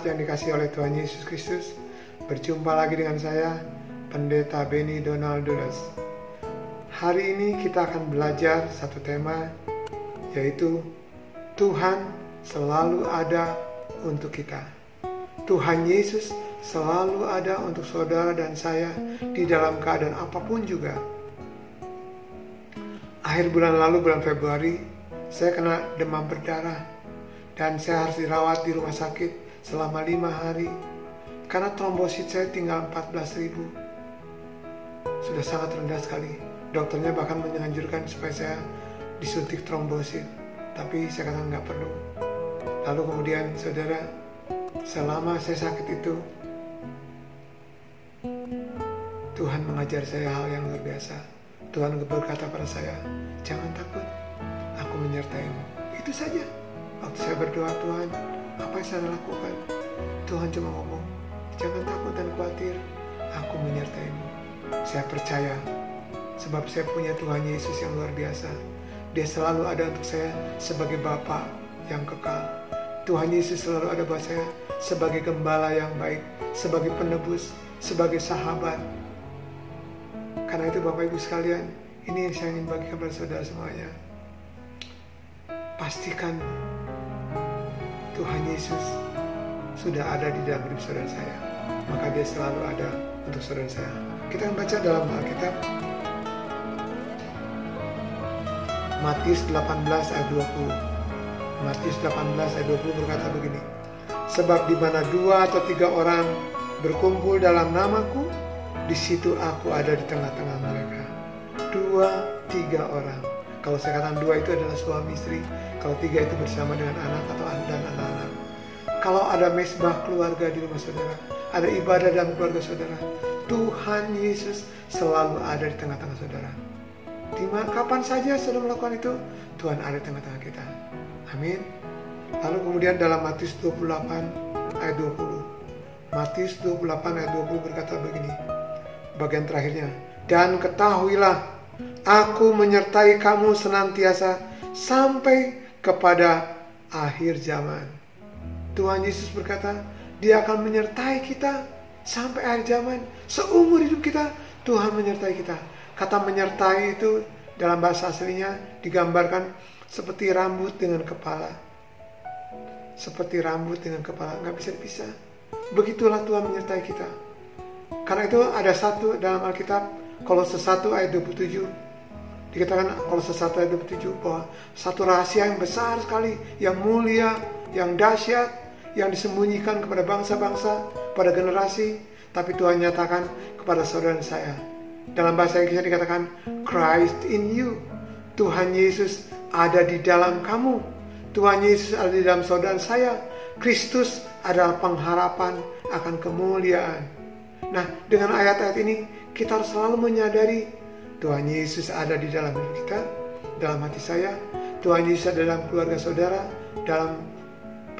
Jemaat yang dikasih oleh Tuhan Yesus Kristus, berjumpa lagi dengan saya, Pendeta Benny Donald Dulas. Hari ini kita akan belajar satu tema, yaitu Tuhan selalu ada untuk kita. Tuhan Yesus selalu ada untuk saudara dan saya di dalam keadaan apa pun juga. Akhir bulan lalu, bulan Februari, saya kena demam berdarah dan saya harus dirawat di rumah sakit selama lima hari. Karena trombosit saya tinggal 14 ribu. Sudah sangat rendah sekali. Dokternya bahkan menganjurkan supaya saya disuntik trombosit. Tapi saya katakan nggak perlu. Lalu kemudian saudara selama saya sakit itu Tuhan mengajar saya hal yang luar biasa. Tuhan berkata pada saya jangan takut aku menyertaimu. Itu saja. Waktu saya berdoa Tuhan apa yang saya lakukan? Tuhan cuma ngomong jangan takut dan khawatir aku menyertaimu. Saya percaya sebab saya punya Tuhan Yesus yang luar biasa. Dia selalu ada untuk saya sebagai Bapa yang kekal. Tuhan Yesus selalu ada buat saya sebagai gembala yang baik sebagai penebus sebagai sahabat. Karena itu Bapak Ibu sekalian ini yang saya ingin bagikan kepada saudara semuanya. Pastikan Tuhan Yesus sudah ada di dalam hidup saudara saya. Maka dia selalu ada untuk saudara saya. Kita akan baca dalam Alkitab. Matius 18 ayat 20. Matius 18 ayat 20 berkata begini. Sebab di mana dua atau tiga orang berkumpul dalam namaku, di situ aku ada di tengah-tengah mereka. Dua, tiga orang. Kalau katakan dua itu adalah suami istri, kalau tiga itu bersama dengan anak atau dan anak-anak. Kalau ada mesbah keluarga di rumah saudara, ada ibadah dalam keluarga saudara, Tuhan Yesus selalu ada di tengah-tengah saudara. Di kapan saja saudara melakukan itu, Tuhan ada di tengah-tengah kita. Amin. Lalu kemudian dalam Matius 28 ayat 20. Matius 28 ayat 20 berkata begini. Bagian terakhirnya. Dan ketahuilah, aku menyertai kamu senantiasa sampai kepada akhir zaman. Tuhan Yesus berkata, Dia akan menyertai kita sampai akhir zaman. Seumur hidup kita, Tuhan menyertai kita. Kata menyertai itu dalam bahasa aslinya digambarkan seperti rambut dengan kepala. Seperti rambut dengan kepala, nggak bisa dipisah. Begitulah Tuhan menyertai kita. Karena itu ada satu dalam Alkitab, kalau sesatu ayat 27, dikatakan kalau sesuatu ayat 27 bahwa satu rahasia yang besar sekali, yang mulia, yang dahsyat, yang disembunyikan kepada bangsa-bangsa, pada generasi, tapi Tuhan nyatakan kepada saudara saya. Dalam bahasa Inggris dikatakan Christ in you. Tuhan Yesus ada di dalam kamu. Tuhan Yesus ada di dalam saudara saya. Kristus adalah pengharapan akan kemuliaan. Nah, dengan ayat-ayat ini kita harus selalu menyadari Tuhan Yesus ada di dalam hidup kita, dalam hati saya. Tuhan Yesus ada dalam keluarga saudara, dalam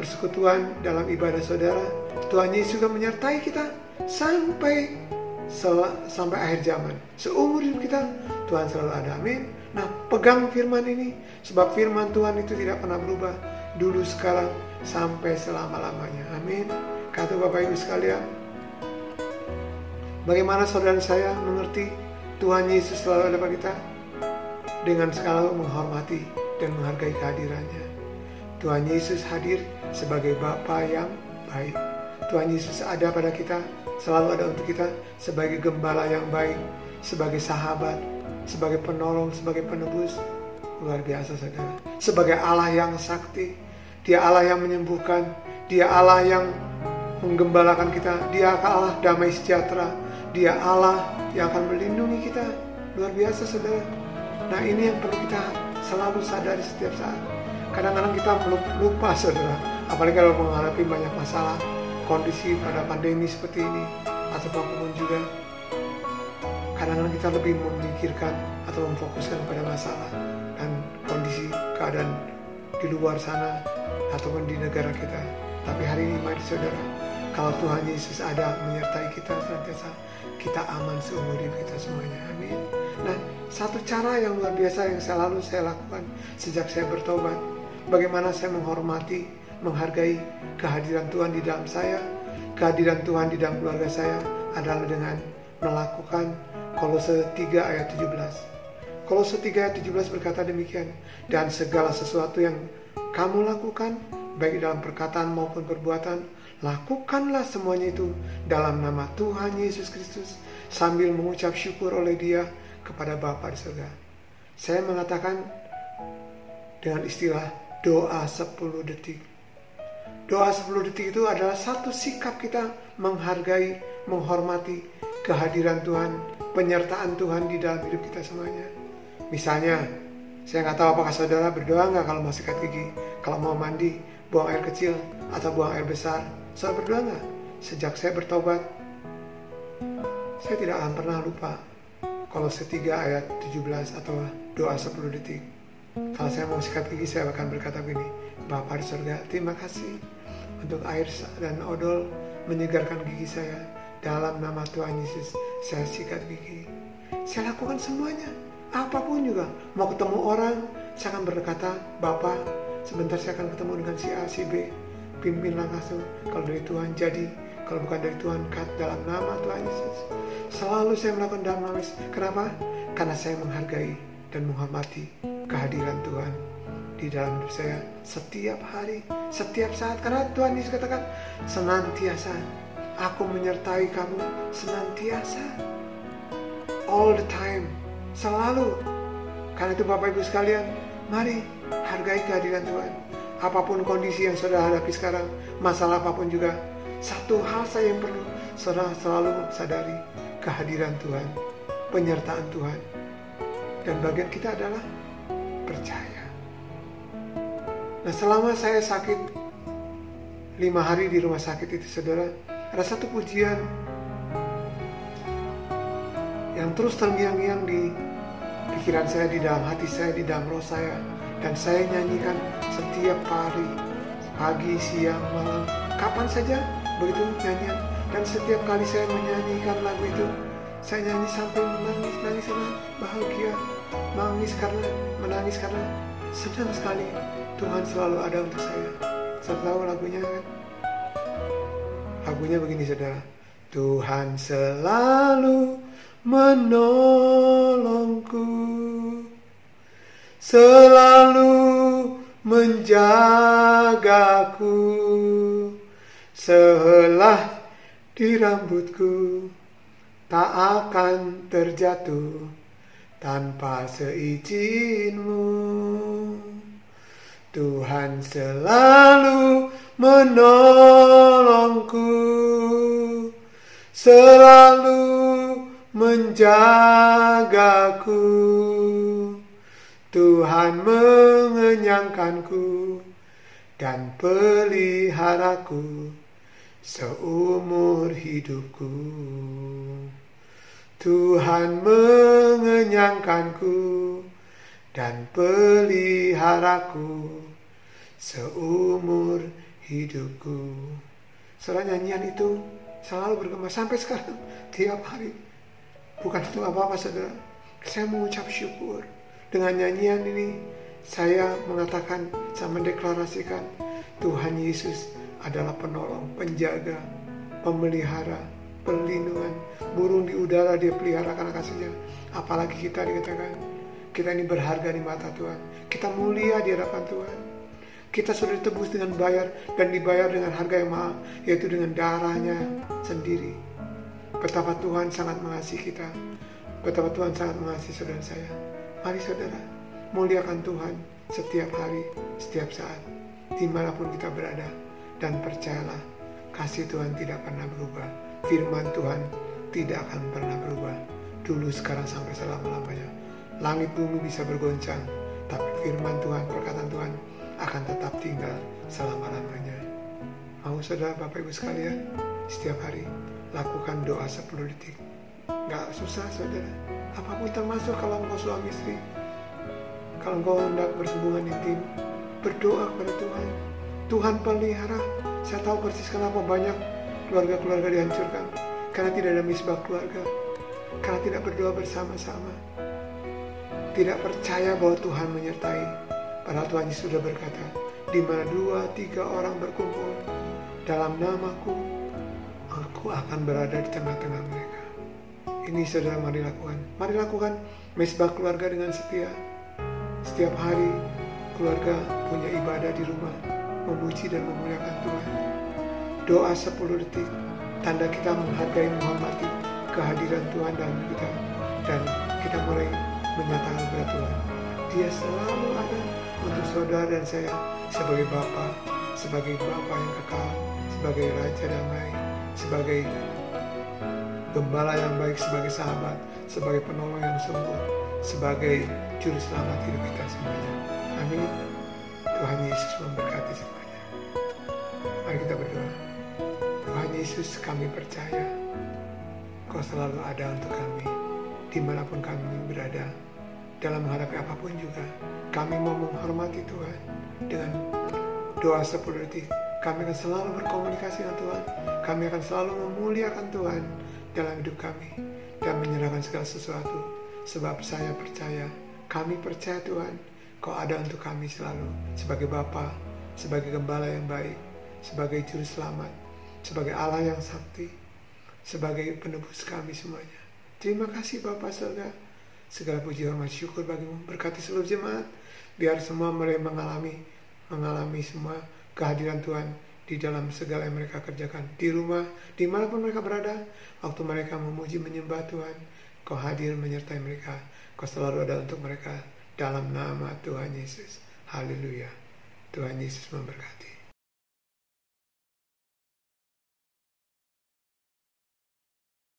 persekutuan, dalam ibadah saudara. Tuhan Yesus juga menyertai kita sampai sampai akhir zaman. Seumur hidup kita, Tuhan selalu ada. Amin. Nah, pegang firman ini, sebab firman Tuhan itu tidak pernah berubah. Dulu, sekarang, sampai selama-lamanya. Amin. Kata Bapak Ibu sekalian, bagaimana saudara saya mengerti Tuhan Yesus selalu ada pada kita dengan selalu menghormati dan menghargai kehadirannya. Tuhan Yesus hadir sebagai Bapa yang baik. Tuhan Yesus ada pada kita, selalu ada untuk kita sebagai gembala yang baik, sebagai sahabat, sebagai penolong, sebagai penebus. Luar biasa saudara. Sebagai Allah yang sakti, dia Allah yang menyembuhkan, dia Allah yang menggembalakan kita, dia Allah damai sejahtera, dia Allah yang akan melindungi kita. Luar biasa saudara. Nah ini yang perlu kita selalu sadari setiap saat. Kadang-kadang kita lupa saudara. Apalagi kalau menghadapi banyak masalah. Kondisi pada pandemi seperti ini. Atau apa pun juga. Kadang-kadang kita lebih memikirkan atau memfokuskan pada masalah. Dan kondisi keadaan di luar sana. Ataupun di negara kita. Tapi hari ini mari saudara. Kalau Tuhan Yesus ada menyertai kita senantiasa kita aman seumur hidup kita semuanya. Amin. Nah, satu cara yang luar biasa yang selalu saya lakukan sejak saya bertobat, bagaimana saya menghormati menghargai kehadiran Tuhan di dalam saya, kehadiran Tuhan di dalam keluarga saya adalah dengan melakukan Kolose 3 ayat 17. Kolose 3 ayat 17 berkata demikian, dan segala sesuatu yang kamu lakukan, baik dalam perkataan maupun perbuatan, lakukanlah semuanya itu dalam nama Tuhan Yesus Kristus, sambil mengucap syukur oleh dia kepada Bapa di surga. Saya mengatakan dengan istilah doa 10 detik. Doa 10 detik itu adalah satu sikap kita menghargai, menghormati kehadiran Tuhan, penyertaan Tuhan di dalam hidup kita semuanya. Misalnya, saya nggak tahu apakah saudara berdoa nggak kalau mau sikat gigi, kalau mau mandi, buang air kecil atau buang air besar. Saudara berdoa? Sejak saya bertobat, saya tidak akan pernah lupa kalau setiga ayat 17 atau doa 10 detik. Kalau saya mau sikat gigi, saya akan berkata begini, Bapak di surga, terima kasih untuk air dan odol menyegarkan gigi saya. Dalam nama Tuhan Yesus, saya sikat gigi. Saya lakukan semuanya, apa pun juga. Mau ketemu orang, saya akan berkata, Bapak, sebentar saya akan ketemu dengan si A, si B. Pimpinlah langsung, kalau dari Tuhan jadi, kalau bukan dari Tuhan, kat dalam nama Tuhan Yesus. Selalu saya melakukan dalam nama Yesus. Kenapa? Karena saya menghargai dan menghormati kehadiran Tuhan di dalam hidup saya setiap hari, setiap saat. Karena Tuhan Yesus katakan, senantiasa aku menyertai kamu senantiasa. All the time, selalu. Karena itu Bapak Ibu sekalian, mari hargai kehadiran Tuhan. Apa pun kondisi yang saudara hadapi sekarang, masalah apa pun juga, satu hal saya yang perlu saudara selalu sadari kehadiran Tuhan, penyertaan Tuhan. Dan bagian kita adalah percaya. Nah selama saya sakit lima hari di rumah sakit itu saudara, ada satu pujian yang terus terngiang-ngiang di pikiran saya, di dalam hati saya, di dalam roh saya. Dan saya nyanyikan setiap hari, pagi, siang, malam, kapan saja begitu nyanyian. Dan setiap kali saya menyanyikan lagu itu, saya nyanyi sampai menangis, nangis karena bahagia, menangis karena menangis karena senang sekali Tuhan selalu ada untuk saya. Saya tahu lagunya kan? Lagunya begini saudara. Tuhan selalu menolongku selalu menjagaku. Selah di rambutku tak akan terjatuh tanpa seizinku Tuhan selalu menolongku selalu menjagaku Tuhan mengenyangkanku dan peliharaku seumur hidupku Tuhan mengenyangkanku dan peliharaku seumur hidupku. Setelah nyanyian itu selalu bergema sampai sekarang tiap hari. Bukan itu apa-apa saudara. Saya mengucap syukur dengan nyanyian ini. Saya mengatakan, saya mendeklarasikan Tuhan Yesus adalah penolong, penjaga, pemelihara, perlindungan. Burung di udara dia pelihara karena kasihnya. Apalagi kita dikatakan, kita ini berharga di mata Tuhan. Kita mulia di hadapan Tuhan. Kita sudah ditebus dengan bayar dan dibayar dengan harga yang mahal, yaitu dengan darahnya sendiri. Betapa Tuhan sangat mengasihi kita. Betapa Tuhan sangat mengasihi saudara saya. Mari saudara, muliakan Tuhan setiap hari, setiap saat, di mana pun kita berada. Dan percayalah, kasih Tuhan tidak pernah berubah. Firman Tuhan tidak akan pernah berubah. Dulu, sekarang, sampai selama-lamanya. Langit bumi bisa bergoncang, tapi firman Tuhan, perkataan Tuhan akan tetap tinggal selama-lamanya. Mau saudara Bapak Ibu sekalian, setiap hari lakukan doa 10 detik. Gak susah saudara. Apa pun termasuk kalau engkau suami istri kalau engkau hendak bersambungan intim berdoa kepada Tuhan. Tuhan pelihara. Saya tahu persis kenapa banyak keluarga-keluarga dihancurkan. Karena tidak ada misbah keluarga. Karena tidak berdoa bersama-sama. Tidak percaya bahwa Tuhan menyertai. Padahal Tuhan Yesus sudah berkata di mana dua tiga orang berkumpul dalam namaku, aku akan berada di tengah-tengah mereka. Ini saudara mari lakukan. Mari lakukan mesbah keluarga dengan setia. Setiap hari keluarga punya ibadah di rumah, memuji dan memuliakan Tuhan. Doa 10 detik, tanda kita menghargai menghormati kehadiran Tuhan dalam kita dan kita mulai menyatakan kepada Tuhan dia selalu ada untuk saudara dan saya sebagai Bapa, sebagai Bapa yang kekal, sebagai Raja damai, sebagai gembala yang baik, sebagai sahabat, sebagai penolong yang sungguh, sebagai juru selamat hidup kita semuanya. Amin. Tuhan Yesus memberkati semuanya. Mari kita berdoa. Tuhan Yesus kami percaya Kau selalu ada untuk kami di mana pun kami berada dalam menghadapi apa pun juga. Kami mau menghormati Tuhan dengan doa 10 detik. Kami akan selalu berkomunikasi dengan Tuhan. Kami akan selalu memuliakan Tuhan dalam hidup kami dan menyerahkan segala sesuatu. Sebab saya percaya, kami percaya Tuhan, Kau ada untuk kami selalu sebagai Bapa, sebagai gembala yang baik, sebagai juru selamat, sebagai Allah yang sakti, sebagai penebus kami semuanya. Terima kasih Bapak surga. Segala puji hormat syukur bagimu. Berkati seluruh jemaat. Biar semua mulai mengalami mengalami semua kehadiran Tuhan di dalam segala yang mereka kerjakan. Di rumah, di mana pun mereka berada. Waktu mereka memuji menyembah Tuhan. Kau hadir menyertai mereka. Kau selalu ada untuk mereka. Dalam nama Tuhan Yesus. Haleluya. Tuhan Yesus memberkati.